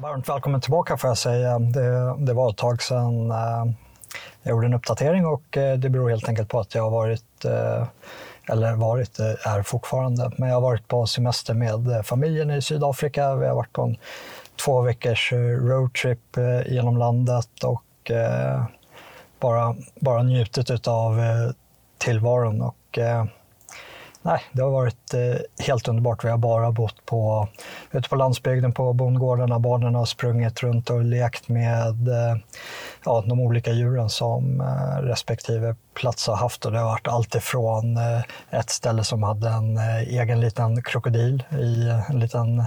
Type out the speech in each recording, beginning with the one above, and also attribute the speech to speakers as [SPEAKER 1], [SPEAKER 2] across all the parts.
[SPEAKER 1] Varmt välkommen tillbaka får jag säga. Det, det var ett tag sedan eh, jag gjorde en uppdatering och eh, det beror helt enkelt på att jag har varit, eh, eller varit, eh, är fortfarande, men jag har varit på semester med eh, familjen i Sydafrika. Vi har varit på en två veckors eh, roadtrip genom landet och bara, bara njutit av tillvaron. Och, Nej, det har varit eh, helt underbart. Vi har bara bott på, ute på landsbygden på bondgårdarna. Barnen har sprungit runt och lekt med eh, ja, de olika djuren som eh, respektive plats har haft. Och det har varit allt ifrån eh, ett ställe som hade en eh, egen liten krokodil i en liten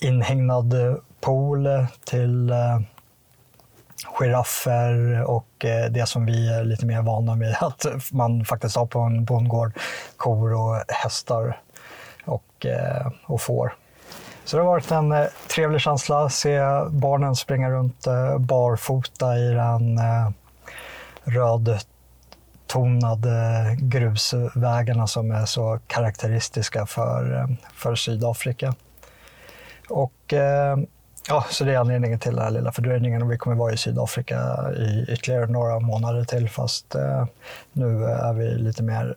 [SPEAKER 1] inhägnad pool till eh, giraffer och eh, det som vi är lite mer vana vid att man faktiskt har på en bondgård, kor och hästar och, eh, och får. Så det har varit en eh, trevlig känsla att se barnen springa runt barfota i den rödtonade grusvägarna som är så karaktäristiska för, för Sydafrika. Och Ja, så det är anledningen till den här lilla fördröjningen och vi kommer vara i Sydafrika i ytterligare några månader till fast eh, nu eh, är vi lite mer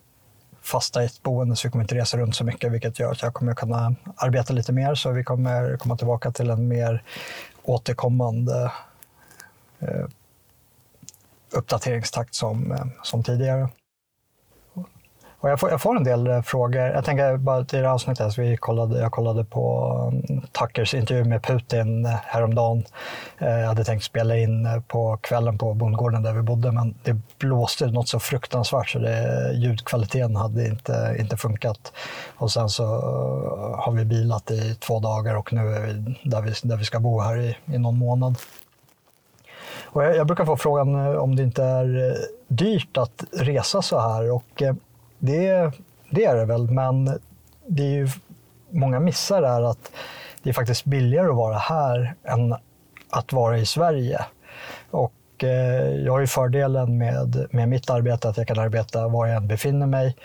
[SPEAKER 1] fasta i ett boende så vi kommer inte resa runt så mycket vilket gör att jag kommer kunna arbeta lite mer så vi kommer komma tillbaka till en mer återkommande eh, uppdateringstakt som, eh, som tidigare. Och jag, får, jag får en del eh, frågor. Jag tänker bara till det här avsnittet, alltså, vi kollade, jag kollade på um, Tuckers intervju med Putin häromdagen. Eh, jag hade tänkt spela in eh, på kvällen på bondgården där vi bodde, men det blåste något så fruktansvärt så det, ljudkvaliteten hade inte, inte funkat. Och sen så har vi bilat i två dagar och nu är vi där vi, där vi ska bo här i, i någon månad. Och jag, jag brukar få frågan om det inte är dyrt att resa så här. Och det, det är det väl, men det är ju många missar är att det är faktiskt billigare att vara här än att vara i Sverige. Och eh, jag har ju fördelen med, med mitt arbete att jag kan arbeta var jag än befinner mig,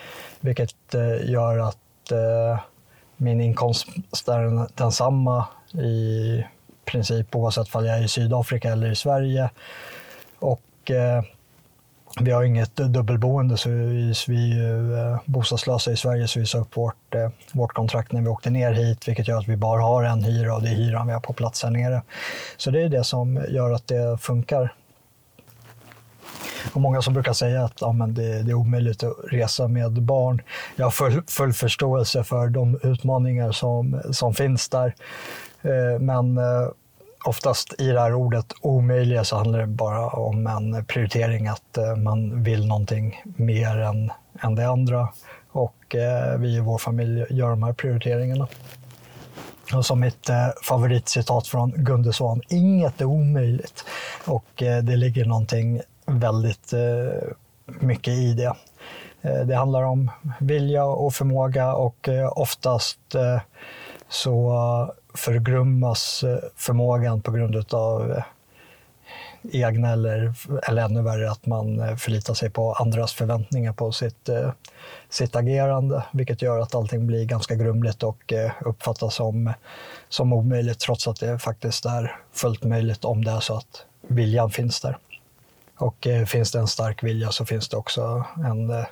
[SPEAKER 1] vilket eh, gör att eh, min inkomst är densamma i princip oavsett om jag är i Sydafrika eller i Sverige. Och eh, vi har inget eh, dubbelboende så vi, är ju bostadslösa i Sverige så vi sa upp vårt, eh, vårt kontrakt när vi åkte ner hit vilket gör att vi bara har en hyra och det är hyran vi har på plats här nere. Så det är det som gör att det funkar. Och många som brukar säga att ja, men det, det är omöjligt att resa med barn. Jag har full, full förståelse för de utmaningar som, som finns där. Men oftast i det här ordet omöjliga så handlar det bara om en prioritering, att eh, man vill någonting mer än, än det andra. Och eh, vi i vår familj gör de här prioriteringarna. Och som mitt eh, favoritcitat från Gunde Svan, inget är omöjligt. Och eh, det ligger någonting väldigt eh, mycket i det. Eh, det handlar om vilja och förmåga och eh, oftast så förgrummas eh, förmågan på grund av eh, egna eller, eller ännu värre att man eh, förlitar sig på andras förväntningar på sitt, sitt agerande, vilket gör att allting blir ganska grumligt och uppfattas som, som omöjligt trots att det faktiskt är fullt möjligt om det är så att viljan finns där. Och eh, finns det en stark vilja så finns det också en, eh,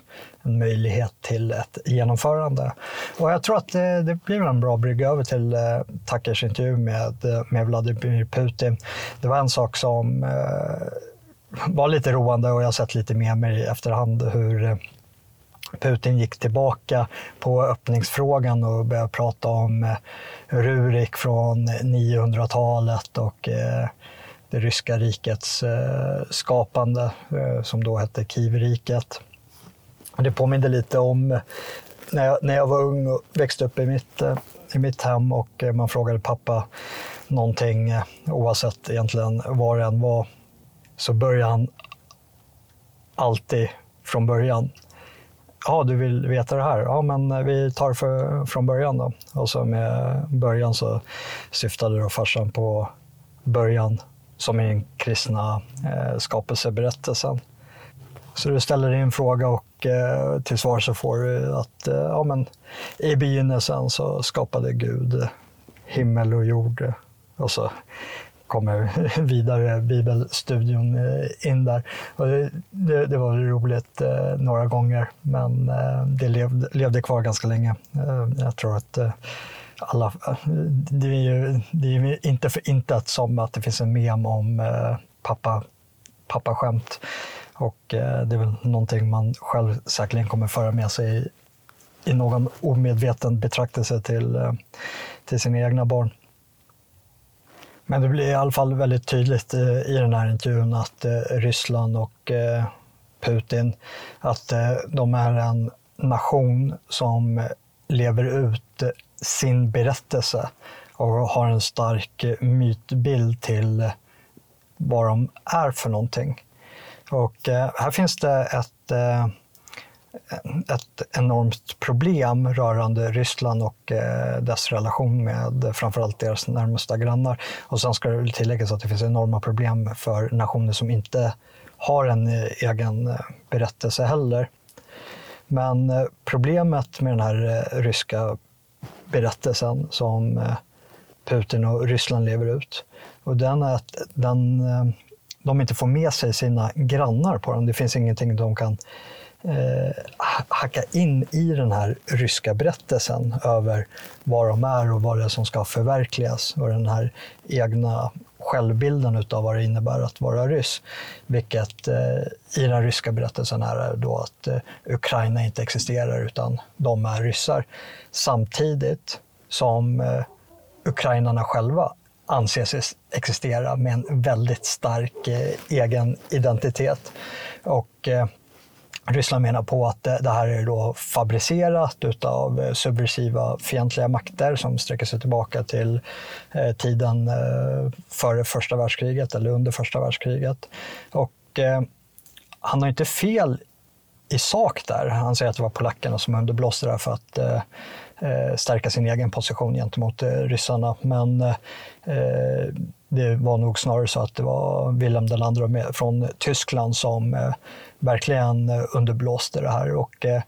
[SPEAKER 1] en möjlighet till ett genomförande. Och jag tror att det, det blir en bra brygga över till eh, Takers intervju med, eh, med Vladimir Putin. Det var en sak som eh, var lite roande och jag har sett lite med mig i efterhand hur Putin gick tillbaka på öppningsfrågan och började prata om Rurik från 900-talet och det ryska rikets eh, skapande eh, som då hette Kivriket. Det påminner lite om när jag, när jag var ung och växte upp i mitt, eh, i mitt hem och eh, man frågade pappa någonting, eh, oavsett egentligen var det än var, så började han alltid från början. Ja, du vill veta det här? Ja, men vi tar för, från början då. Och så med början så syftade då farsan på början som i den kristna eh, skapelseberättelsen. Så du ställer din fråga och eh, till svar så får du att eh, ja, men, i begynnelsen så skapade Gud himmel och jord. Och så kommer vidare bibelstudion eh, in där. Och det, det var roligt eh, några gånger, men eh, det levde, levde kvar ganska länge. Eh, jag tror att eh, alla, det är ju det är inte för intet som att det finns en mem om eh, pappa, pappaskämt. Och eh, det är väl någonting man själv säkerligen kommer föra med sig i, i någon omedveten betraktelse till, eh, till sina egna barn. Men det blir i alla fall väldigt tydligt i den här intervjun att Ryssland och Putin, att de är en nation som lever ut sin berättelse och har en stark mytbild till vad de är för någonting. Och eh, här finns det ett eh, ett enormt problem rörande Ryssland och eh, dess relation med framförallt deras närmsta grannar. Och sen ska det tilläggas att det finns enorma problem för nationer som inte har en eh, egen berättelse heller. Men problemet med den här ryska berättelsen som eh, Putin och Ryssland lever ut, och den är att den, eh, de inte får med sig sina grannar på den. Det finns ingenting de kan eh, hacka in i den här ryska berättelsen över var de är och vad det är som ska förverkligas och den här egna självbilden utav vad det innebär att vara ryss. Vilket eh, i den ryska berättelsen är då att eh, Ukraina inte existerar utan de är ryssar. Samtidigt som eh, ukrainarna själva anses existera med en väldigt stark eh, egen identitet. Och eh, Ryssland menar på att det här är då fabricerat av eh, subversiva fientliga makter som sträcker sig tillbaka till eh, tiden eh, före första världskriget eller under första världskriget. Och han har inte fel i sak där. Han säger att det var polackerna som underblåste det för att stärka sin egen position gentemot ryssarna. Men det var nog snarare så att det var Wilhelm II från Tyskland som eh, verkligen eh, underblåste det här. Och, eh,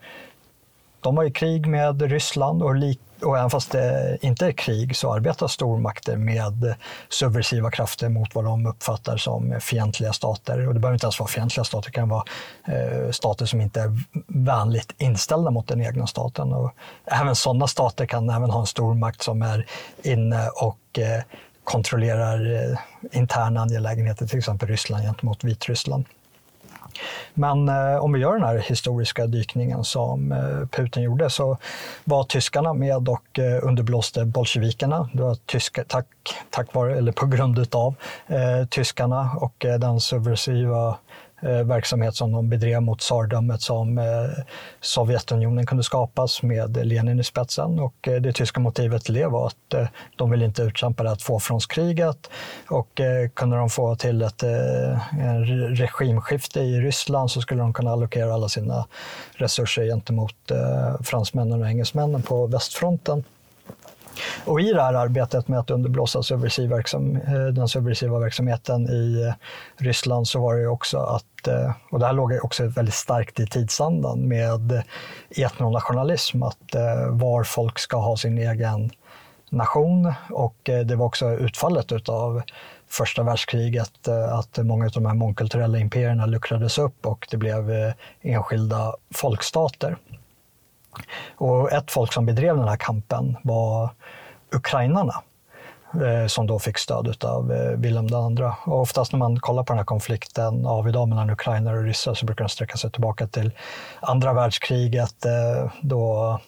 [SPEAKER 1] de var i krig med Ryssland och, och även fast det inte är krig så arbetar stormakter med subversiva krafter mot vad de uppfattar som fientliga stater. Och det behöver inte ens vara fientliga stater, det kan vara eh, stater som inte är vänligt inställda mot den egna staten. Och även sådana stater kan även ha en stormakt som är inne och eh, kontrollerar eh, interna angelägenheter, till exempel Ryssland gentemot Vitryssland. Men eh, om vi gör den här historiska dykningen som eh, Putin gjorde så var tyskarna med och eh, underblåste bolsjevikerna. Det var tyska, tack, tack vare, eller på grund utav eh, tyskarna och eh, den subversiva Eh, verksamhet som de bedrev mot tsardömet som eh, Sovjetunionen kunde skapas med Lenin i spetsen. Och eh, det tyska motivet till det var att eh, de ville inte utkämpa det här tvåfrontskriget och eh, kunde de få till ett regimskifte i Ryssland så skulle de kunna allokera alla sina resurser gentemot fransmännen och engelsmännen på västfronten. Och i det här arbetet med att underblåsa subversiv verksam, eh, den subversiva verksamheten i eh, Ryssland så var det också att, eh, och det här låg också väldigt starkt i tidsandan med etnonationalism, att var folk ska ha sin egen nation och det var också utfallet av första världskriget att många av de här mångkulturella imperierna luckrades upp och det blev enskilda folkstater. Och ett folk som bedrev den här kampen var ukrainarna eh, som då fick stöd av Vilhelm eh, Wilhelm II. Och oftast när man kollar på den här konflikten av idag mellan ukrainare och ryssar så brukar den sträcka sig tillbaka till andra världskriget eh, då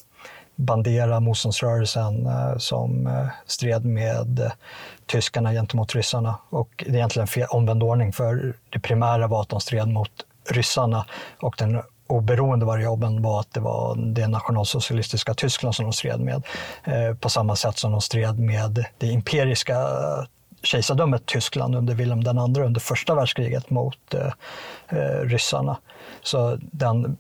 [SPEAKER 1] Bandera, motståndsrörelsen som stred med tyskarna gentemot ryssarna. Och det är egentligen en omvänd ordning för det primära var att de stred mot ryssarna och den oberoende variabeln var att det var det nationalsocialistiska Tyskland som de stred med. Eh, på samma sätt som de stred med det imperiska kejsardömet Tyskland under Wilhelm II under första världskriget mot eh, eh ryssarna. Så den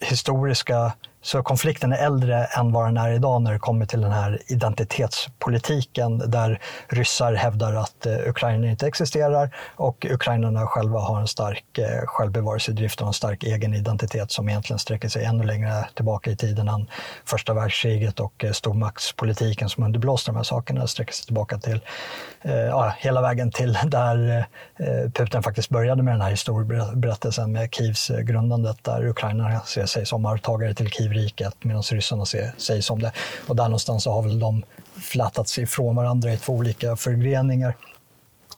[SPEAKER 1] historiska så konflikten är äldre än vad den är idag när det kommer till den här identitetspolitiken där ryssar hävdar att eh, Ukraina inte existerar och ukrainarna själva har en stark eh, självbevarelsedrift och en stark egen identitet som egentligen sträcker sig ännu längre tillbaka i tiden än första världskriget och eh, stormaktspolitiken som underblåste de här sakerna sträcker sig tillbaka till ja, hela vägen till där Putin faktiskt började med den här historieberättelsen med Kievs grundandet där Ukraina ser sig som arvtagare till Kiev riket medan ryssarna säger som det. Och där någonstans så har väl de flätats ifrån varandra i två olika förgreningar.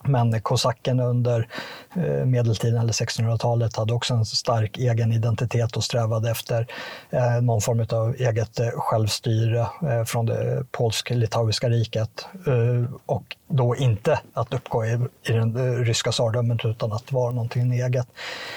[SPEAKER 1] Men kosackerna under eh, medeltiden eller 1600-talet hade också en stark egen identitet och strävade efter eh, någon form av eget eh, självstyre från det polsk-litauiska riket. Och då inte att uppgå i, i den ryska tsardömet utan att vara någonting eget.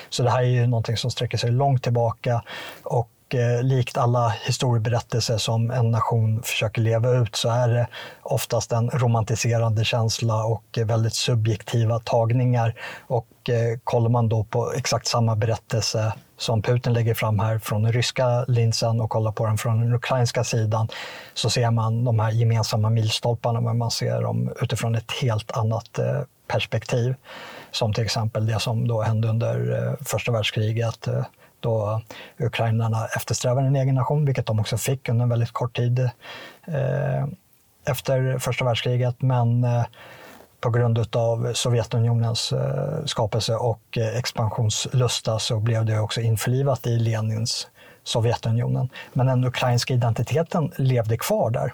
[SPEAKER 1] Så det här är ju någonting som sträcker sig långt tillbaka och eh, likt alla historieberättelser som en nation försöker leva ut så är det oftast en romantiserande känsla och väldigt subjektiva tagningar. Och eh, kollar man då på exakt samma berättelse som Putin lägger fram här från den ryska linsen och kollar på den från den ukrainska sidan så ser man de här gemensamma milstolparna men man ser dem utifrån ett helt annat eh, perspektiv. Som till exempel det som då hände under eh, första världskriget eh, då ukrainarna eftersträvar en egen nation, vilket de också fick under en väldigt kort tid eh, efter första världskriget. Men eh, på grund av Sovjetunionens eh, skapelse och eh, expansionslusta så blev det också införlivat i Lenins Sovjetunionen. Men den ukrainska identiteten levde kvar där.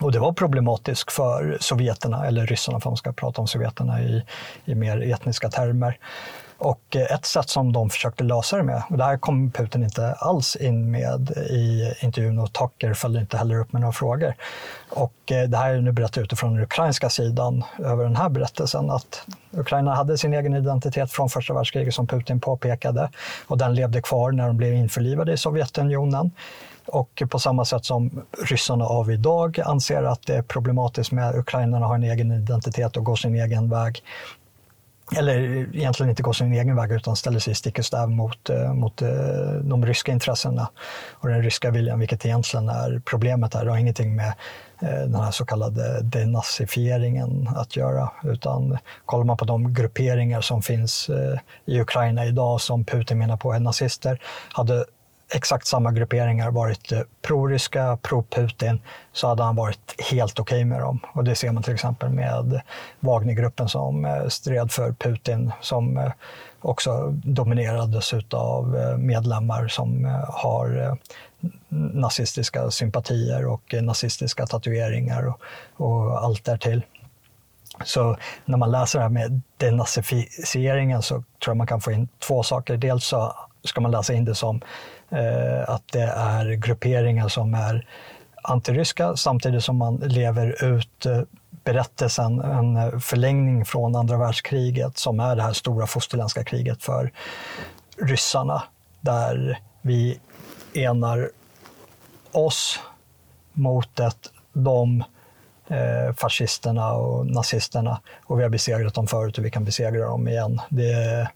[SPEAKER 1] Och det var problematiskt för sovjeterna, eller ryssarna för man ska prata om sovjeterna i, i mer etniska termer. Och ett sätt som de försökte lösa det med, och det här kom Putin inte alls in med i intervjun och Tucker följde inte heller upp med några frågor. Och eh, det här är nu berättat utifrån den ukrainska sidan över den här berättelsen att Ukraina hade sin egen identitet från första världskriget som Putin påpekade och den levde kvar när de blev införlivade i Sovjetunionen. Och på samma sätt som ryssarna av idag anser att det är problematiskt med att ukrainarna har en egen identitet och går sin egen väg eller egentligen inte går sin egen väg utan ställer sig stick och stäv mot, eh, mot eh, de ryska intressena och den ryska viljan, vilket egentligen är problemet här. Det har ingenting med eh, den här så kallade denazifieringen att göra, utan kollar man på de grupperingar som finns i Ukraina idag som Putin menar på är nazister, hade exakt samma grupperingar varit proryska, pro-ryska, pro-Putin, så hade han varit helt okej okay med dem. Och det ser man till exempel med Wagnergruppen som eh, stred för Putin, som eh, också dominerades av medlemmar som har nazistiska sympatier och nazistiska tatueringar och, och allt därtill. Så när man läser det här med denazifieringen så tror jag man kan få in två saker. Dels så ska man läsa in det som Eh, att det är grupperingar som är antiryska samtidigt som man lever ut eh, berättelsen, en eh, förlängning från andra världskriget som är det här stora fosterländska kriget för ryssarna där vi enar oss mot ett, de eh, fascisterna och nazisterna och vi har besegrat dem förut och vi kan besegra dem igen. Det,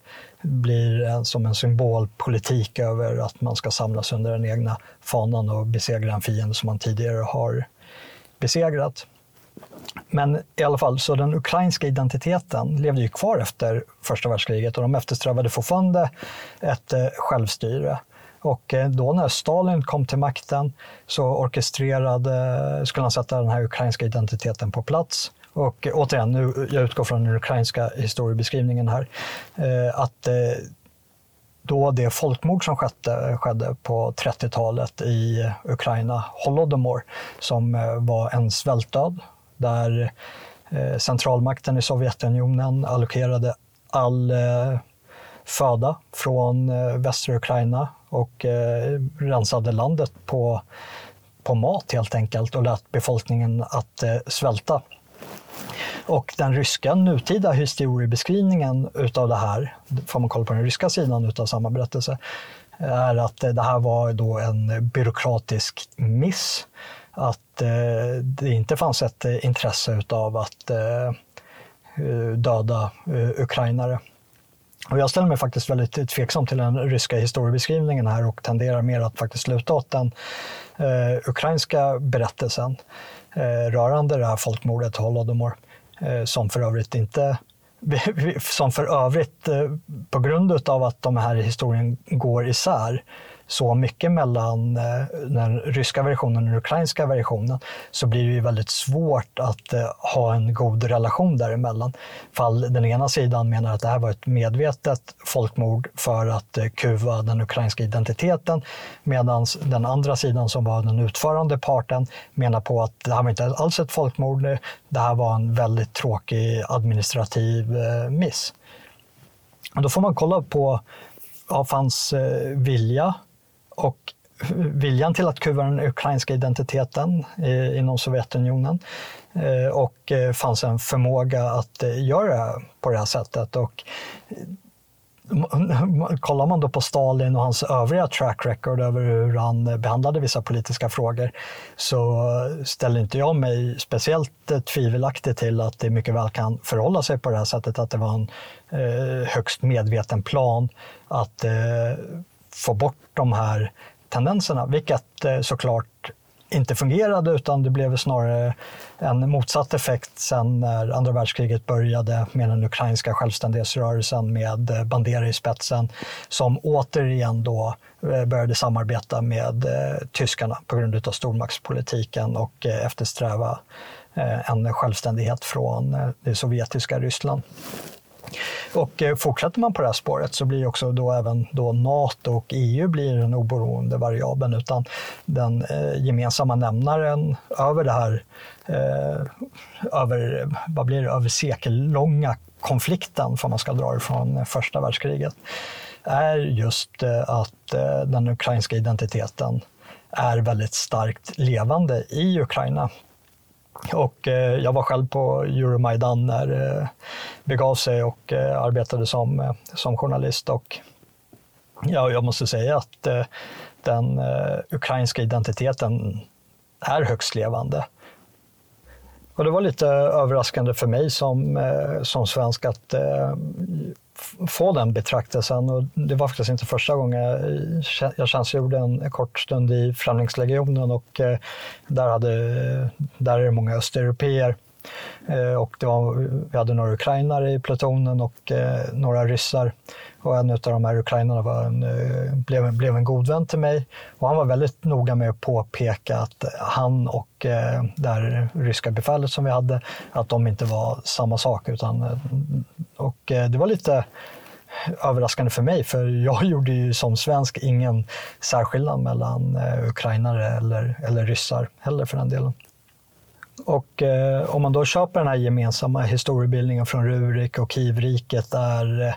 [SPEAKER 1] blir en, som en symbolpolitik över att man ska samlas under den egna fanan och besegra en fiende som man tidigare har besegrat. Men i alla fall, så den ukrainska identiteten levde ju kvar efter första världskriget och de eftersträvade fortfarande ett eh, självstyre. Och eh, då när Stalin kom till makten så orkestrerade, skulle han sätta den här ukrainska identiteten på plats. Och återigen, nu, jag utgår från den ukrainska historiebeskrivningen här, eh, att eh, då det folkmord som skedde, skedde på 30-talet i Ukraina, Holodomor, som eh, var en svältdöd där eh, centralmakten i Sovjetunionen allokerade all eh, föda från eh, västra Ukraina och rensade landet på, på mat helt enkelt och lät befolkningen att svälta. Och den ryska nutida historiebeskrivningen utav det här, får man kolla på den ryska sidan utav samma berättelse, är att eh, det här var då en byråkratisk miss. Att eh, det inte fanns ett eh, intresse utav att döda ukrainare. Och jag ställer mig faktiskt väldigt tveksam till den ryska historiebeskrivningen här och tenderar mer att faktiskt luta åt den eh, ukrainska berättelsen eh, rörande det här folkmordet Holodomor, eh, Eh, som för övrigt inte som för övrigt eh, på grund av att de här historien går isär så mycket mellan eh, den ryska versionen och den ukrainska versionen så blir det ju väldigt svårt att eh, ha en god relation däremellan. Fall den ena sidan menar att det här var ett medvetet folkmord för att eh, kuva den ukrainska identiteten medan den andra sidan som var den utförande parten menar på att det här var inte alls ett folkmord, det här var en väldigt tråkig administrativ miss. Och då får man kolla på ja, fanns vilja och viljan till att kuva den ukrainska identiteten inom Sovjetunionen. Eh, och eh, fanns en förmåga att eh, göra det på det här sättet. Och kollar man då på Stalin och hans övriga track record över hur han behandlade vissa politiska frågor så ställer inte jag mig speciellt tvivelaktig till att det mycket väl kan förhålla sig på det här sättet, att det var en högst medveten plan att få bort de här tendenserna, vilket eh, såklart inte fungerade utan det blev snarare en motsatt effekt sen när andra världskriget började med den ukrainska självständighetsrörelsen med eh, Bandera i spetsen som återigen då eh, började samarbeta med tyskarna på grund av stormaktspolitiken och eftersträva en självständighet från det sovjetiska Ryssland. Och eh, fortsätter man på det här spåret så blir också då även då NATO och EU blir den oberoende variabeln utan den eh, gemensamma nämnaren över det här eh, över, vad blir det, över sekellånga konflikten, för man ska dra det från första världskriget, är just att den ukrainska identiteten är väldigt starkt levande i Ukraina och eh, jag var själv på Euromaidan när det eh, begav sig och eh, arbetade som, eh, som journalist. Och ja, jag måste säga att eh, den eh, ukrainska identiteten är högst levande. Och det var lite överraskande för mig som, som svensk att få den betraktelsen. Och det var faktiskt inte första gången. Jag, jag tjänstgjorde en kort stund i Främlingslegionen och eh, där, hade, där är det många östeuropeer. Eh, och det var, vi hade några ukrainare i plutonen och eh, några ryssar. Och en av de här ukrainarna var en, eh, blev, blev en god vän till mig. Och han var väldigt noga med att påpeka att han och eh, det här ryska befälet som vi hade, att de inte var samma sak. Utan, eh, och eh, det var lite överraskande för mig, för jag gjorde ju som svensk ingen särskillnad mellan eh, ukrainare eller, eller ryssar heller för den delen. Och eh, om man då köper den här gemensamma historiebildningen från Rurik och Kivriket där eh,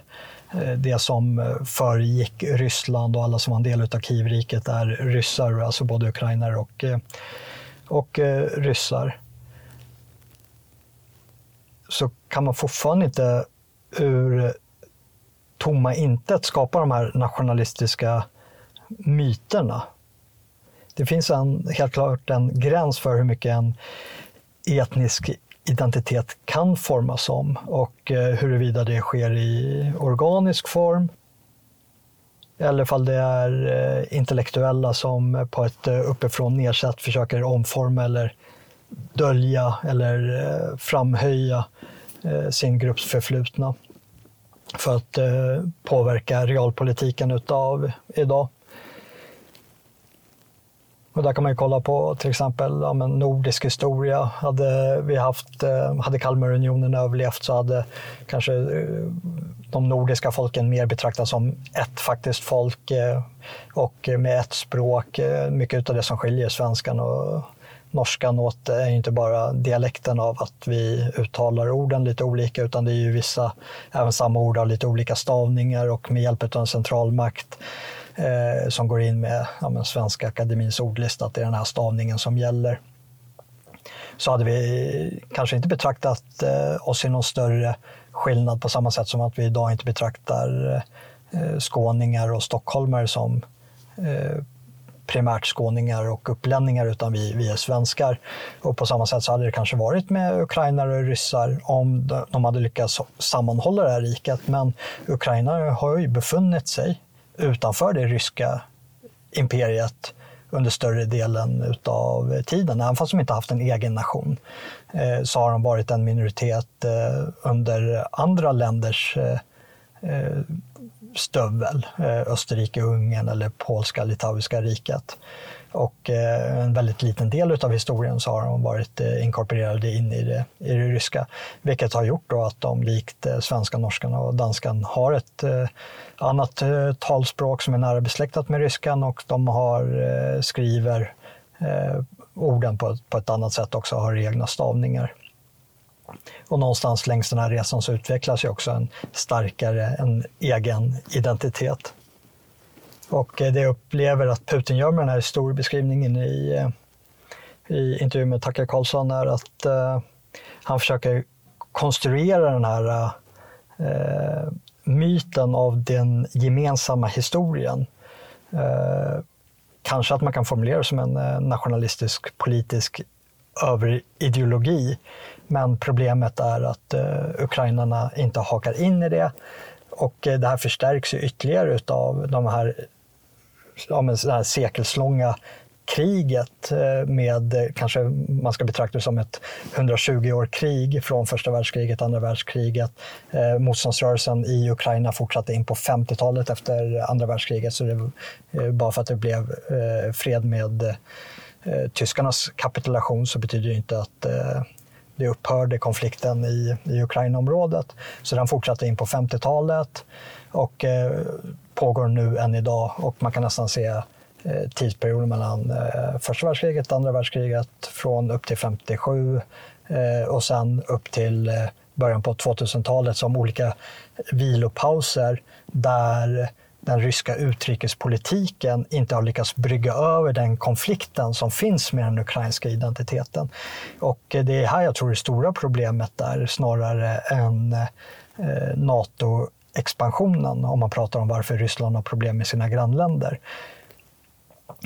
[SPEAKER 1] Eh, det som eh, föregick Ryssland och alla som var en del av Kivriket är ryssar, alltså både ukrainare och, eh, och ryssar. Så kan man fortfarande inte ur tomma intet skapa de här nationalistiska myterna. Det finns en, helt klart en gräns för hur mycket en etnisk identitet kan formas om och eh, huruvida det sker i organisk form eller om det är eh, intellektuella som på ett eh, uppifrån nedsatt försöker omforma eller dölja eller framhöja sin grupps förflutna för att påverka realpolitiken utav idag. Och där kan man ju kolla på till exempel ja, men nordisk historia. Hade, vi haft, eh, hade Kalmarunionen överlevt så hade kanske eh, de nordiska folken mer betraktats som ett faktiskt folk eh, och med ett språk. Mycket av det som skiljer svenskan och norskan åt är inte bara dialekten av att vi uttalar orden lite olika utan det är ju vissa, även samma ord har lite olika stavningar och med hjälp av en centralmakt eh, som går in med ja, Svenska Akademins ordlista, att det är den här stavningen som gäller. Så hade vi kanske inte betraktat eh, oss i någon större skillnad på samma sätt som att vi idag inte betraktar eh, skåningar och stockholmare som eh, primärt skåningar och upplänningar utan vi, vi är svenskar. Och på samma sätt så hade det kanske varit med ukrainare och ryssar om de hade lyckats sammanhålla det här riket. Men ukrainare har ju befunnit sig utanför det ryska imperiet under större delen av tiden. Även fast de inte haft en egen nation eh, så har de varit en minoritet eh, under andra länders eh, stövel, Österrike, Ungern eller polska, litauiska riket. Och eh, en väldigt liten del av historien så har de varit eh, inkorporerade in i det, i det ryska. Vilket har gjort då att de likt eh, svenska, norskan och danskan har ett annat talspråk som är nära besläktat med ryskan och de har, skriver orden på, på ett annat sätt också, har egna stavningar. Och någonstans längs den här resan så utvecklas ju också en starkare, en egen identitet. Och eh, det jag upplever att Putin gör med den här historiebeskrivningen i, eh, i intervjun med Tucker Carlson är att uh, han försöker konstruera den här uh, myten av den gemensamma historien. Uh, kanske att man kan formulera det som en nationalistisk politisk överideologi. Men problemet är att ukrainarna inte hakar in i det. Och det här förstärks ju ytterligare av de här, ja, men, här sekelslånga kriget eh, med, eh, kanske man ska betrakta det som ett 120 år krig från första världskriget, andra världskriget. Eh, motståndsrörelsen i Ukraina fortsatte in på 50-talet efter andra världskriget, så det eh, bara för att det blev fred med tyskarnas kapitulation så betyder det inte att det upphörde konflikten i, i Ukrainaområdet. Så den fortsatte in på 50-talet och pågår nu än idag och man kan nästan se eh, tidsperioden mellan eh, första världskriget och andra världskriget från upp till 57 eh, och sen upp till början på 2000-talet som olika vilopauser där den ryska utrikespolitiken inte har lyckats brygga över den konflikten som finns med den ukrainska identiteten. Och det är här jag tror det stora problemet är snarare än Nato expansionen om man pratar om varför Ryssland har problem med sina grannländer.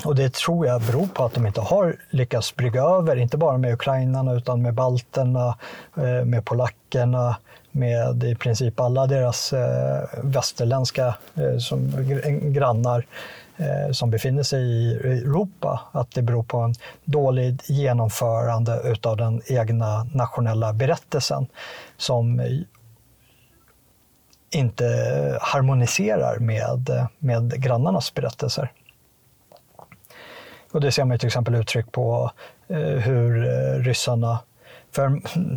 [SPEAKER 1] Och det tror jag beror på att de inte har lyckats brygga över, inte bara med ukrainarna utan med balterna, eh, med polackerna, med i princip alla deras eh, västerländska eh, som, grannar som befinner sig i Europa. Att det beror på en dålig genomförande utav den egna nationella berättelsen som inte harmoniserar med, med grannarnas berättelser. Och det ser man till exempel uttryck på eh, hur eh, ryssarna för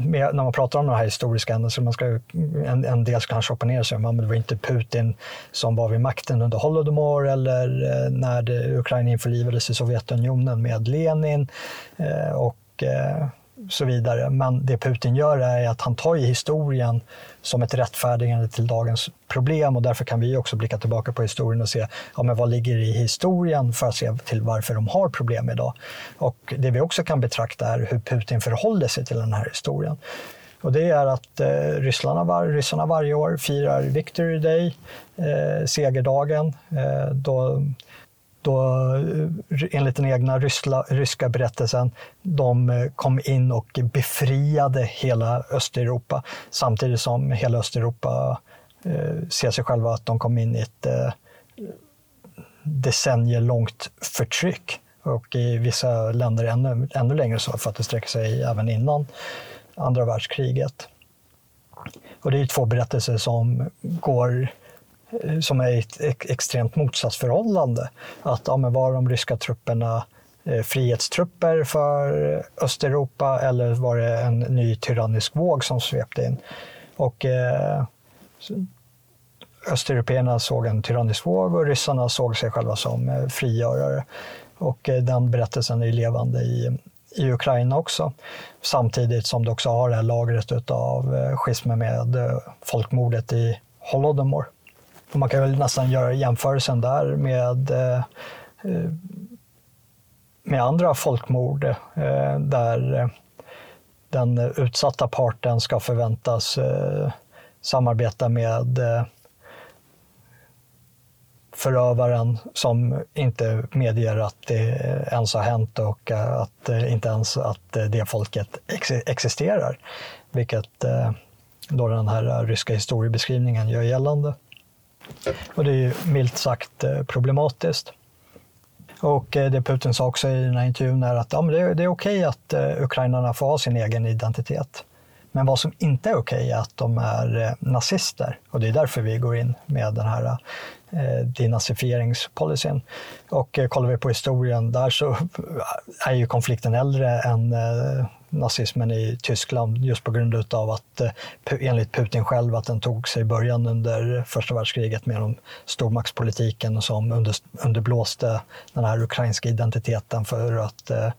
[SPEAKER 1] med, när man pratar om de här historiska händelserna, man ska, en, en del kanske opponera sig, men det var inte Putin som var vid makten under Holodomor eller eh, när det, Ukraina införlivades i Sovjetunionen med Lenin. Eh, och eh, så vidare. Men det Putin gör är att han tar i historien som ett rättfärdigande till dagens problem och därför kan vi också blicka tillbaka på historien och se ja, men vad ligger i historien för att se till varför de har problem idag. Och det vi också kan betrakta är hur Putin förhåller sig till den här historien. Och det är att eh, ryssarna, var, ryssarna varje år firar Victory Day, eh, segerdagen, eh, då då, eh, enligt den egna ryska, ryska berättelsen, de eh, kom in och befriade hela Östeuropa samtidigt som hela Östeuropa eh, ser sig själva att de kom in i ett eh, decennier långt förtryck och i vissa länder ännu, ännu längre så för att det sträcker sig även innan andra världskriget. Och det är två berättelser som går Eh, som är ett extremt motsatsförhållande. Att ja, men var de ryska trupperna eh, frihetstrupper för Östeuropa eller var det en ny tyrannisk våg som svepte in? Och eh, Östeuropeerna såg en tyrannisk våg och ryssarna såg sig själva som eh, frigörare. Och eh, den berättelsen är levande i, i Ukraina också. Samtidigt som du också har det här lagret av eh, schismen med folkmordet i Holodomor. Och man kan väl nästan göra jämförelsen där med, eh, eh, med andra folkmord eh, där den utsatta parten ska förväntas samarbeta med förövaren som inte medger att det ens har hänt och att inte ens att det folket existerar. Vilket då den här ryska historiebeskrivningen gör gällande. Och det är ju milt sagt eh, problematiskt. Och eh, det Putin sa också i den här intervjun är att ja, men det, är, det är okej att eh, ukrainarna får ha sin egen identitet. Men vad som inte är okej är att de är nazister och det är därför vi går in med den här eh, denazifieringspolicyn. Och eh, kollar vi på historien där så är ju konflikten äldre än eh, nazismen i Tyskland just på grund av att eh, enligt Putin själv att den tog sig början under första världskriget med de stormaktspolitiken som under, underblåste den här ukrainska identiteten för att eh,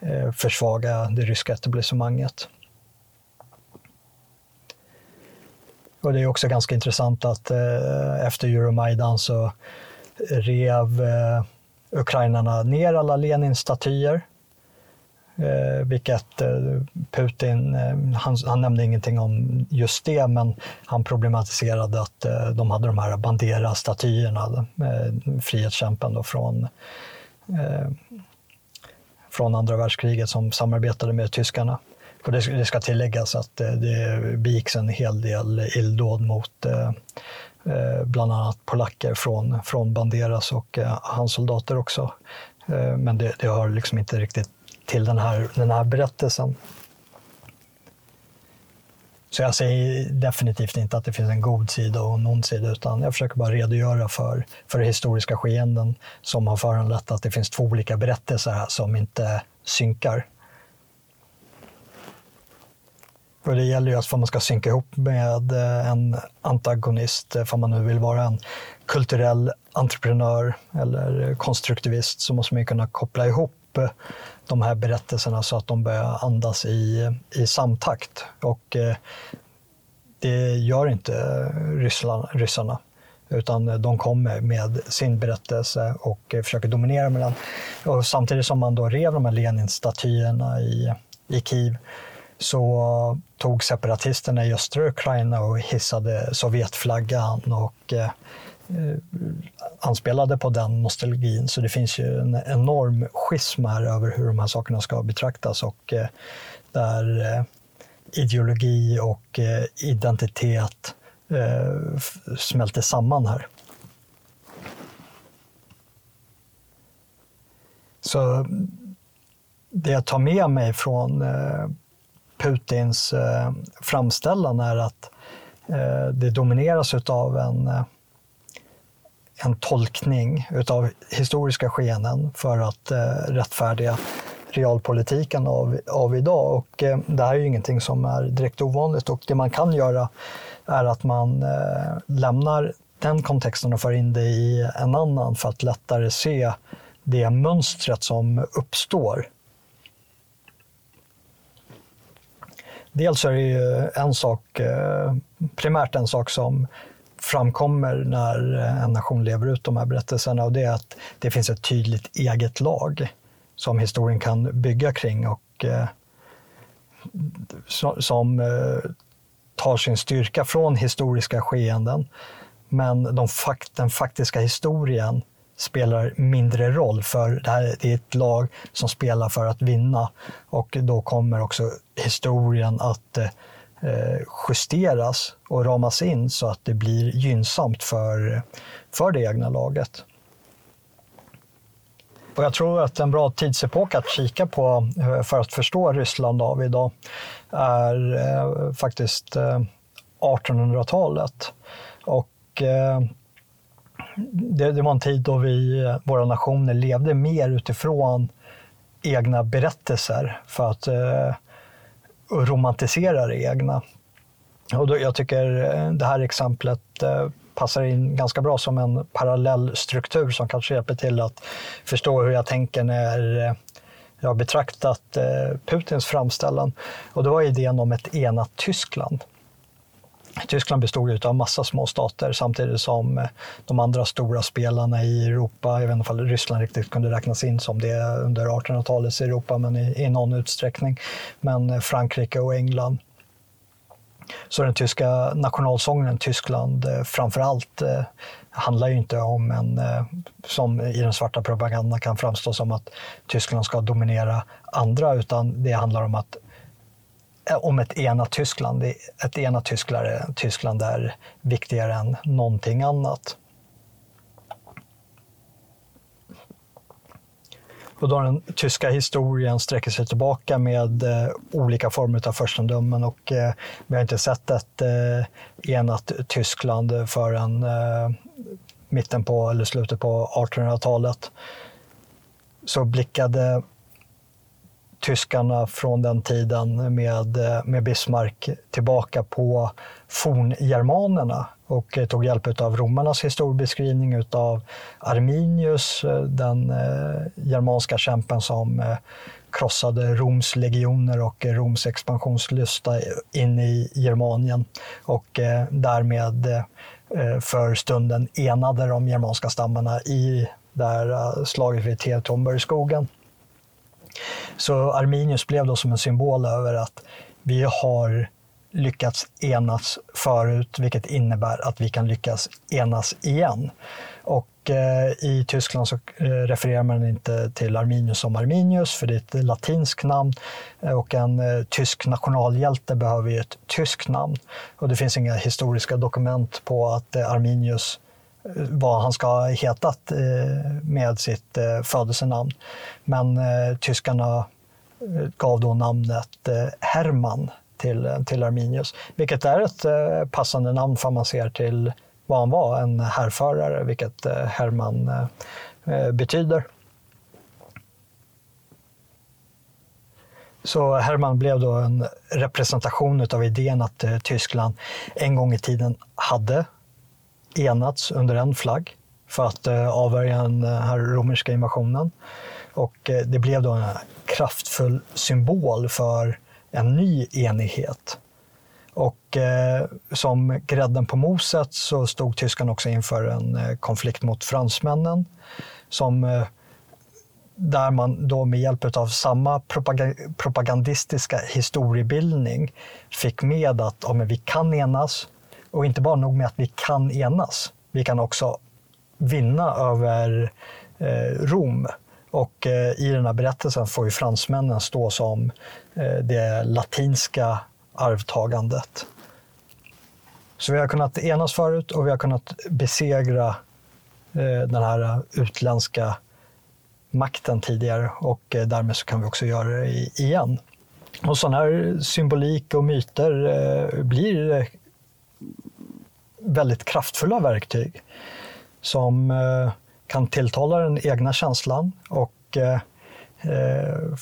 [SPEAKER 1] eh försvaga det ryska etablissemanget. Och det är också ganska intressant att eh, efter Euromaidan så rev eh, ukrainarna ner alla Lenins statyer Eh, vilket eh, Putin, eh, han, han, nämnde ingenting om just det, men han problematiserade att eh, de hade de här Bandera-statyerna, eh, frihetskämpen då från, eh, från andra världskriget som samarbetade med tyskarna. Och det, det ska tilläggas att eh, det begicks en hel del illdåd mot eh, eh bland annat polacker från, från Banderas och eh, hans soldater också. Eh, men det, det har liksom inte riktigt till den här, den här berättelsen. Så jag säger definitivt inte att det finns en god sida och en ond sida, utan jag försöker bara redogöra för, för historiska skeenden som har föranlett att det finns två olika berättelser här som inte synkar. Och det gäller ju att man ska synka ihop med eh, en antagonist, eh, om man nu vill vara en kulturell entreprenör eller eh, konstruktivist, så måste man kunna koppla ihop de här berättelserna så att de börjar andas i, i samtakt. Och eh, det gör inte ryssarna, ryssarna utan de kommer med sin berättelse och eh, försöker dominera mellan. Och samtidigt som man då rev de här Lenin-statyerna i, i Kiev så tog separatisterna i östra Ukraina och hissade Sovjetflaggan och eh, Eh, anspelade på den nostalgin. Så det finns ju en enorm schism här över hur de här sakerna ska betraktas och eh, där eh, ideologi och eh, identitet eh, smälter samman här. Så det jag tar med mig från eh, Putins eh, framställan är att eh, det domineras av en, eh, en tolkning av historiska skeenden för att eh, rättfärdiga realpolitiken av, av idag. Och eh, det här är ju ingenting som är direkt ovanligt och det man kan göra är att man eh, lämnar den kontexten och för in det i en annan för att lättare se det mönstret som uppstår Dels är det ju en sak, eh, primärt en sak som framkommer när eh, en nation lever ut de här berättelserna och det är att det finns ett tydligt eget lag som historien kan bygga kring och eh, som eh, tar sin styrka från historiska skeenden. Men de den faktiska historien spelar mindre roll för det, här, det är ett lag som spelar för att vinna och då kommer också historien att eh, Eh, justeras och ramas in så att det blir gynnsamt för, för det egna laget. Och jag tror att en bra tidsepok att kika på eh, för att förstå Ryssland av idag är eh, faktiskt eh, 1800-talet. Och eh, det, det, var en tid då vi, eh, våra nationer levde mer utifrån egna berättelser för att eh, och romantisera det egna. Och då, jag tycker eh, det här exemplet eh, passar in ganska bra som en parallell struktur som kanske hjälper till att förstå hur jag tänker när eh, jag har betraktat eh, Putins framställan. Och det var idén om ett enat Tyskland. Tyskland bestod av massa små stater samtidigt som eh, de andra stora spelarna i Europa, jag vet inte om Ryssland riktigt kunde räknas in som det under 1800-talets Europa, men i, i någon utsträckning. Men eh, Frankrike och England Så den tyska nationalsången Tyskland eh, framför allt handlar ju inte om en, som i den svarta propagandan kan framstå som att Tyskland ska dominera andra, utan det handlar om att Eh, om ett enat Tyskland. Ett enat Tyskland, Tyskland är viktigare än någonting annat. Och då den tyska historien sträcker sig tillbaka med eh, olika former av furstendömen och eh, vi har inte sett ett eh, enat Tyskland förrän eh, mitten på eller slutet på 1800-talet. Så blickade tyskarna från den tiden med, eh, med Bismarck tillbaka på forngermanerna och eh, tog hjälp av romarnas historiebeskrivning av Arminius, eh, den germanska kämpen som krossade Roms legioner och Roms expansionslysta in i Germanien och därmed för stunden enade de germanska stammarna i det här slaget vid Teotonbergsskogen. Så Arminius blev då som en symbol över att vi har lyckats enas förut, vilket innebär att vi kan lyckas enas igen. Och eh, i Tyskland så eh, refererar man inte till Arminius som Arminius, för det är ett latinskt namn. Eh, och en eh, tysk nationalhjälte behöver ju ett tyskt namn. Och det finns inga historiska dokument på att eh, Arminius vad han ska ha hetat eh, med sitt eh, födelsenamn. Men eh, tyskarna gav då namnet Hermann till, till Arminius, vilket är ett passande namn för man ser till vad han var, en härförare, vilket Hermann betyder. Så Hermann blev då en representation av idén att Tyskland en gång i tiden hade enats under en flagg för att eh, avvärja den eh, här romerska invasionen. Och eh, det blev då en kraftfull symbol för en ny enighet. Och eh, som grädden på moset så stod tyskarna också inför en eh, konflikt mot fransmännen som eh, där man då med hjälp av samma propagandistiska historiebildning fick med att ja, vi kan enas, och inte bara nog med att vi kan enas, vi kan också vinna över eh, Rom. Och eh, i den här berättelsen får ju fransmännen stå som eh, det latinska arvtagandet. Så vi har kunnat enas förut och vi har kunnat besegra eh, den här utländska makten tidigare och eh, därmed så kan vi också göra det igen. Och sån här symbolik och myter eh, blir eh, väldigt kraftfulla verktyg som eh, kan tilltala den egna känslan och eh, eh,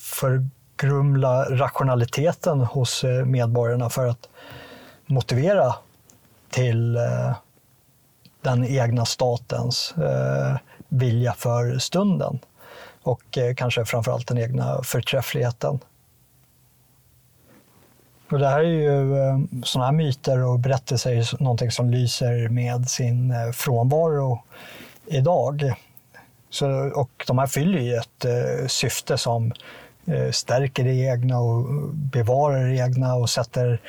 [SPEAKER 1] förgrumla rationaliteten hos medborgarna för att motivera till den egna statens vilja för stunden och kanske framförallt den egna förträffligheten. Och det här är ju eh, sådana här myter och berättelser någonting som lyser med sin eh, frånvaro idag. Så, och de här fyller ju ett eh, syfte som eh, stärker det egna och bevarar det egna och sätter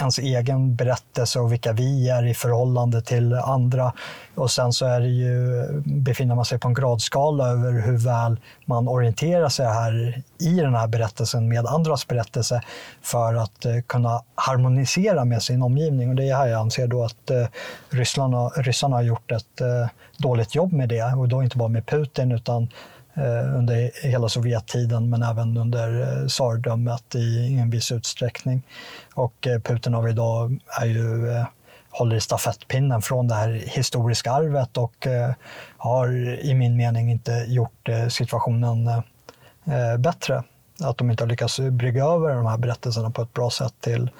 [SPEAKER 1] ens egen berättelse och vilka vi är i förhållande till andra. Och sen så är det ju, befinner man sig på en gradskala över hur väl man orienterar sig här i den här berättelsen med andras berättelse för att eh, kunna harmonisera med sin omgivning. Och det är här jag anser då att eh, ryssarna har gjort ett eh, dåligt jobb med det. Och då inte bara med Putin utan Eh, under hela Sovjettiden men även under eh, tsardömet i en viss utsträckning. Och eh, Putin av idag är ju, håller i stafettpinnen från det här historiska arvet och har i min mening inte gjort situationen bättre. Att de inte har lyckats brygga över de här berättelserna på ett bra sätt till,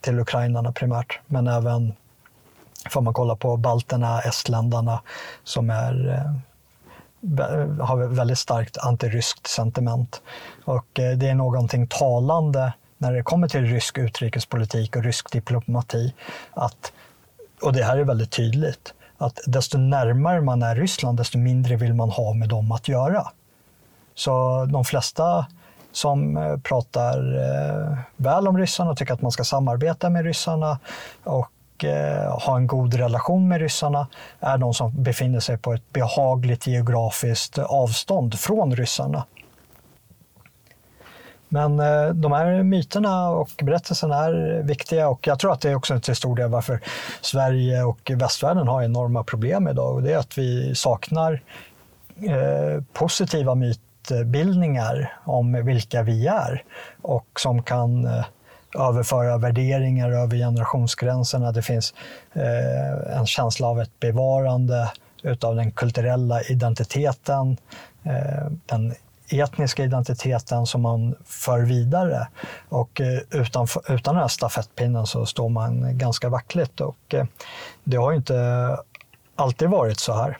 [SPEAKER 1] till ukrainarna primärt. Men även får man kolla på balterna, estländarna som är har väldigt starkt antiryskt sentiment. Och eh, det är någonting talande när det kommer till rysk utrikespolitik och rysk diplomati. Att, och det här är väldigt tydligt, att desto närmare man är Ryssland, desto mindre vill man ha med dem att göra. Så de flesta som eh, pratar eh, väl om ryssarna och tycker att man ska samarbeta med ryssarna och och eh, ha en god relation med ryssarna är de som befinner sig på ett behagligt geografiskt avstånd från ryssarna. Men eh, de här myterna och berättelserna är viktiga och jag tror att det är också till stor del varför Sverige och västvärlden har enorma problem idag. Och det är att vi saknar eh, positiva mytbildningar om vilka vi är och som kan eh, överföra värderingar över generationsgränserna. Det finns eh, en känsla av ett bevarande utav den kulturella identiteten, eh, den etniska identiteten som man för vidare. Och eh, utan, utan den här stafettpinnen så står man ganska vackligt och eh, det har inte alltid varit så här.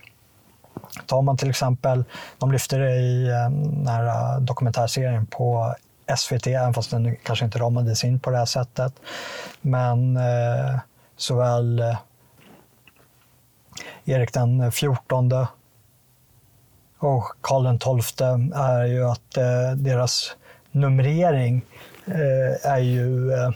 [SPEAKER 1] Tar man till exempel, de lyfter det i eh, den här dokumentärserien på SVT, även fast den kanske inte ramades in på det här sättet. Men eh, såväl eh, Erik den 14 och Karl XII är ju att eh, deras numrering eh, är ju eh,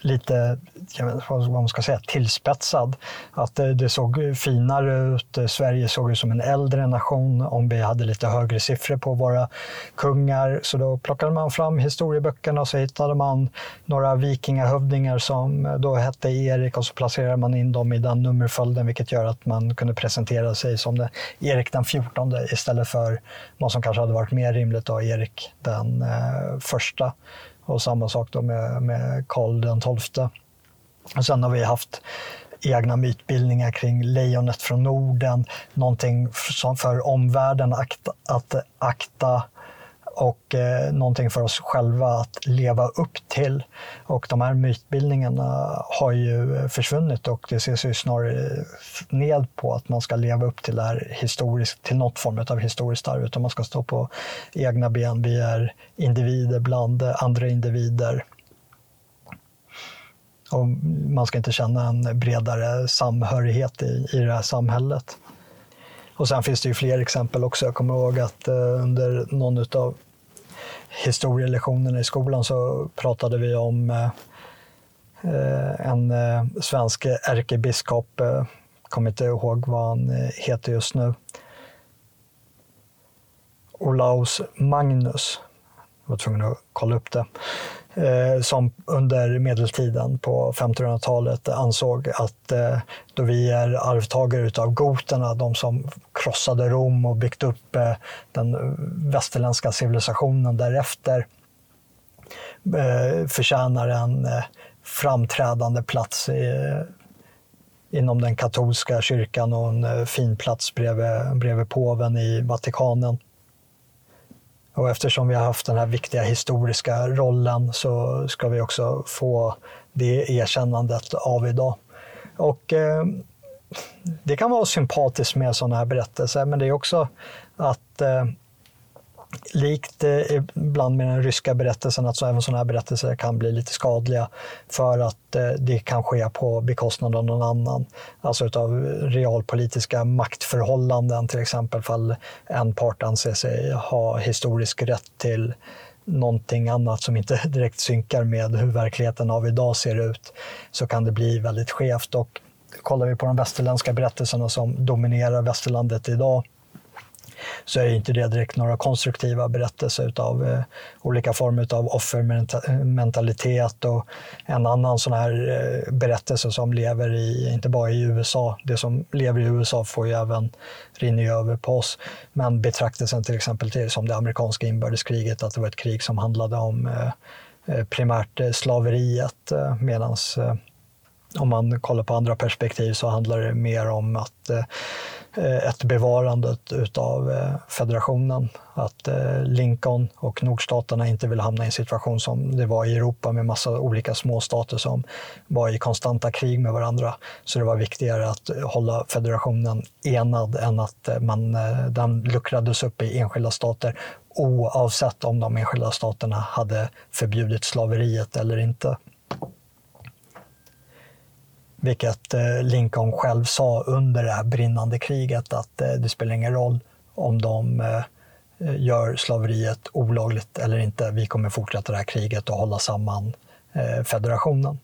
[SPEAKER 1] lite eh, lite vad man ska säga, tillspetsad. Att det såg finare ut. Sverige såg ut som en äldre nation om vi hade lite högre siffror på våra kungar. Så då plockade man fram historieböckerna och så hittade man några vikingahövdingar som då hette Erik och så placerade man in dem i den nummerföljden vilket gör att man kunde presentera sig som det, Erik den 14 istället för vad som kanske hade varit mer rimligt då, Erik den eh, första. Och samma sak då med, med Karl den XII. Och sen har vi haft egna mytbildningar kring lejonet från Norden, någonting som för omvärlden att, att akta och eh, någonting för oss själva att leva upp till. Och de här mytbildningarna har ju eh, försvunnit och det ses ju snarare eh, ned på att man ska leva upp till, det här historiskt, till något form av historiskt arv, utan man ska stå på egna ben. Vi är individer bland andra individer. Och man ska inte känna en bredare samhörighet i, i det här samhället. Och sen finns det ju fler exempel också. Jag kommer ihåg att eh, under någon av historielektionerna i skolan så pratade vi om eh, eh, en eh, svensk ärkebiskop, eh, kommer inte ihåg vad han eh, heter just nu, Olaus Magnus. Jag var tvungen att kolla upp det. Eh, som under medeltiden på 1500-talet ansåg att eh, då vi är arvtagare av goterna, de som krossade Rom och byggt upp eh, den västerländska civilisationen därefter, eh, förtjänar en eh, framträdande plats i, inom den katolska kyrkan och en eh, fin plats bredvid, bredvid påven i Vatikanen. Och eftersom vi har haft den här viktiga historiska rollen så ska vi också få det erkännandet av idag. Och eh, det kan vara sympatiskt med sådana här berättelser, men det är också att eh, likt eh, ibland med den ryska berättelsen, att så även sådana här berättelser kan bli lite skadliga för att eh, det kan ske på bekostnad av någon annan. Alltså utav realpolitiska maktförhållanden, till exempel fall en part anser sig ha historisk rätt till någonting annat som inte direkt synkar med hur verkligheten av idag ser ut, så kan det bli väldigt skevt. Och kollar vi på de västerländska berättelserna som dominerar västerlandet idag, så är inte det direkt några konstruktiva berättelser av eh, olika former av offermentalitet och en annan sån här eh, berättelse som lever i, inte bara i USA, det som lever i USA får ju även rinna över på oss. Men betraktelsen till exempel till, som det amerikanska inbördeskriget, att det var ett krig som handlade om eh, eh primärt eh, slaveriet eh, medans eh, om man kollar på andra perspektiv så handlar det mer om att Eh, Eh, ett bevarande utav eh, federationen. Att eh, Lincoln och nordstaterna inte vill hamna i en situation som det var i Europa med massa olika småstater som var i konstanta krig med varandra. Så det var viktigare att hålla federationen enad än att man, den luckrades upp i enskilda stater oavsett om de enskilda staterna hade förbjudit slaveriet eller inte. Vilket eh, Lincoln själv sa under det här brinnande kriget att eh, det spelar ingen roll om de eh, gör slaveriet olagligt eller inte. Vi kommer fortsätta det här kriget och hålla samman federationen.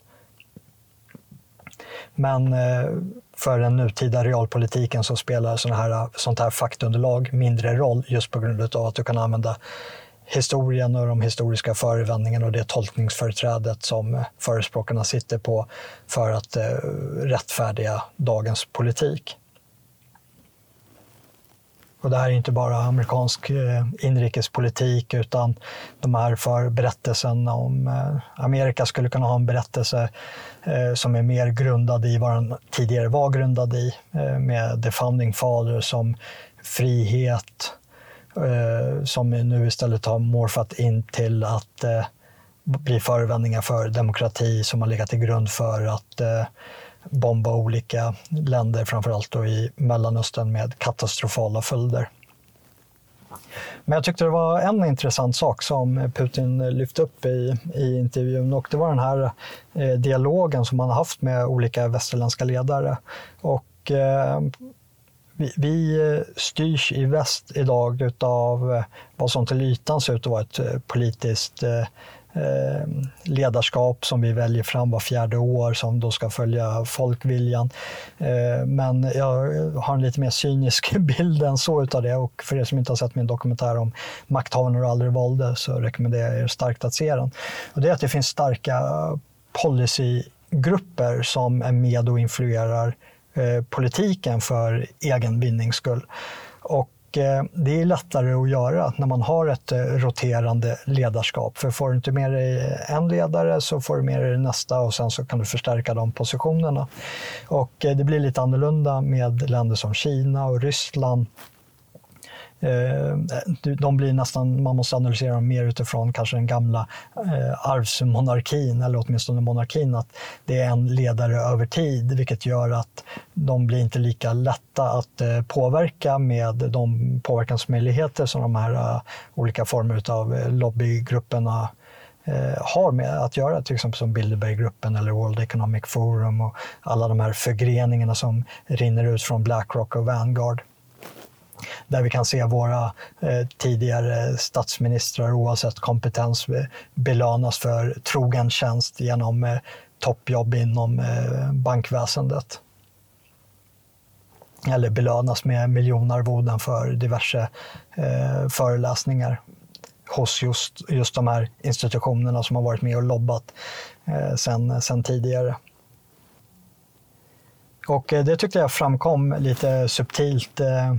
[SPEAKER 1] Men för den nutida realpolitiken så spelar såna här, sånt här faktunderlag mindre roll just på grund av att du kan använda historien och de historiska förevändningarna och det tolkningsföreträdet som eh, förespråkarna sitter på för att eh, rättfärdiga dagens politik. Och det här är inte bara amerikansk eh, inrikespolitik utan de här för berättelsen om eh, Amerika skulle kunna ha en berättelse eh, som är mer grundad i vad den tidigare var grundad i eh, med the founding fathers som frihet Eh, som nu istället har morfat in till att eh, bli förevändningar för demokrati som har legat till grund för att eh, bomba olika länder, framförallt då i Mellanöstern med katastrofala följder. Men jag tyckte det var en intressant sak som Putin lyfte upp i, i intervjun och det var den här eh, dialogen som han har haft med olika västerländska ledare. Och, eh, vi, vi eh, styrs i väst idag av eh, vad som till ytan ser ut att vara ett eh, politiskt ledarskap som vi väljer fram var fjärde år som då ska följa folkviljan. Men jag har en lite mer cynisk bild än så utav det och för er som inte har sett min dokumentär om makthavarna och aldrig valde så rekommenderar jag er starkt att se den. Och det är att det finns starka policygrupper som är med och influerar Eh, politiken för egen vinnings skull. Och eh, det är lättare att göra när man har ett eh, roterande ledarskap. För får du inte med dig en ledare så får du med dig nästa och sen så kan du förstärka de positionerna. Och det blir lite annorlunda med länder som Kina och Ryssland Eh, de blir nästan, man måste analysera dem mer utifrån kanske den gamla eh, arvsmonarkin, eller åtminstone monarkin, att det är en ledare över tid, vilket gör att de blir inte lika lätta att eh, påverka med de påverkansmöjligheter som de här eh, olika former av eh, lobbygrupperna har med att göra, till exempel som Bilderberggruppen eller World Economic Forum och alla de här förgreningarna som rinner ut från Blackrock och Vanguard där vi kan se våra eh, tidigare statsministrar oavsett kompetens eh, belönas för trogen tjänst genom eh, toppjobb inom eh, bankväsendet. Eller belönas med miljonarvoden för diverse eh, föreläsningar hos just, just de här institutionerna som har varit med och lobbat eh, sen, sen tidigare. Och eh, det tyckte jag framkom lite subtilt eh,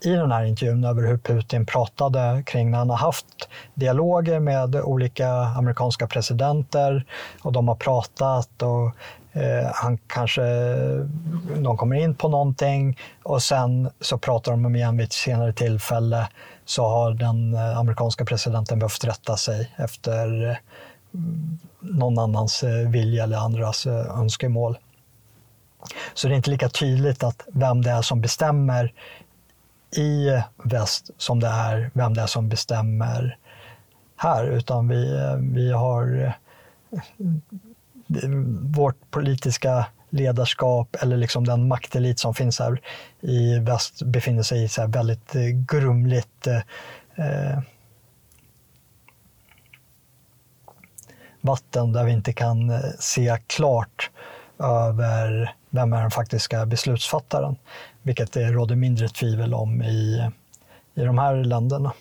[SPEAKER 1] i den här intervjun över hur Putin pratade kring när han har haft dialoger med olika amerikanska presidenter och de har pratat och eh, han kanske, de kommer in på någonting och sen så pratar de om igen vid ett senare tillfälle så har den eh, amerikanska presidenten behövt rätta sig efter eh, någon annans eh, vilja eller andras önskemål. Så det är inte lika tydligt att vem det är som bestämmer i väst som det är vem det är som bestämmer här, utan vi, vi har eh, vårt politiska ledarskap eller liksom den maktelit som finns här i väst befinner sig i så väldigt eh, grumligt eh, eh, vatten där vi inte kan se klart över vem är den faktiska beslutsfattaren vilket det råder mindre tvivel om i, i de här länderna.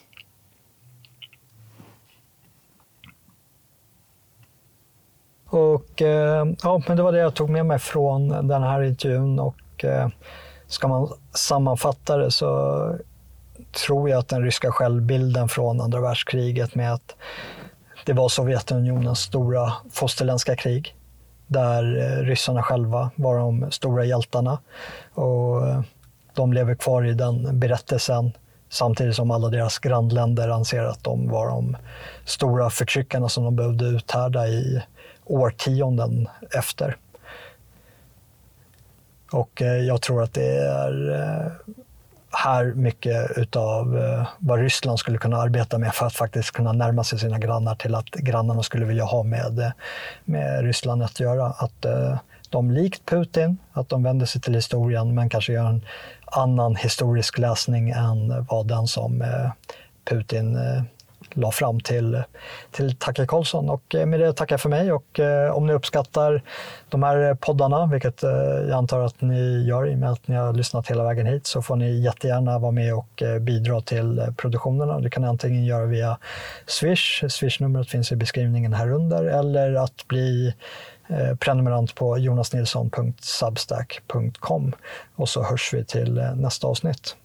[SPEAKER 1] Och eh, ja, men det var det jag tog med mig från den här intervjun och eh, ska man sammanfatta det så tror jag att den ryska självbilden från andra världskriget med att det var Sovjetunionens stora fosterländska krig där eh, ryssarna själva var de stora hjältarna. Och eh, de lever kvar i den berättelsen samtidigt som alla deras grannländer anser att de var de stora förtryckarna som de behövde uthärda i årtionden efter. Och eh, jag tror att det är här mycket utav eh, vad Ryssland skulle kunna arbeta med för att faktiskt kunna närma sig sina grannar till att grannarna skulle vilja ha med, eh, med Ryssland att göra. Att eh, de likt Putin, att de vänder sig till historien men kanske gör en annan historisk läsning än vad den som Putin la fram till, till Tacke Karlsson. Och eh, med det tackar jag för mig och eh, om ni uppskattar de här poddarna, vilket eh, jag antar att ni gör i och med att ni har lyssnat hela vägen hit, så får ni jättegärna vara med och bidra till produktionerna. Det kan ni antingen göra via Swish, Swish-numret finns i beskrivningen här under, eller att bli prenumerant på jonasnilsson.substack.com och så hörs vi till nästa avsnitt.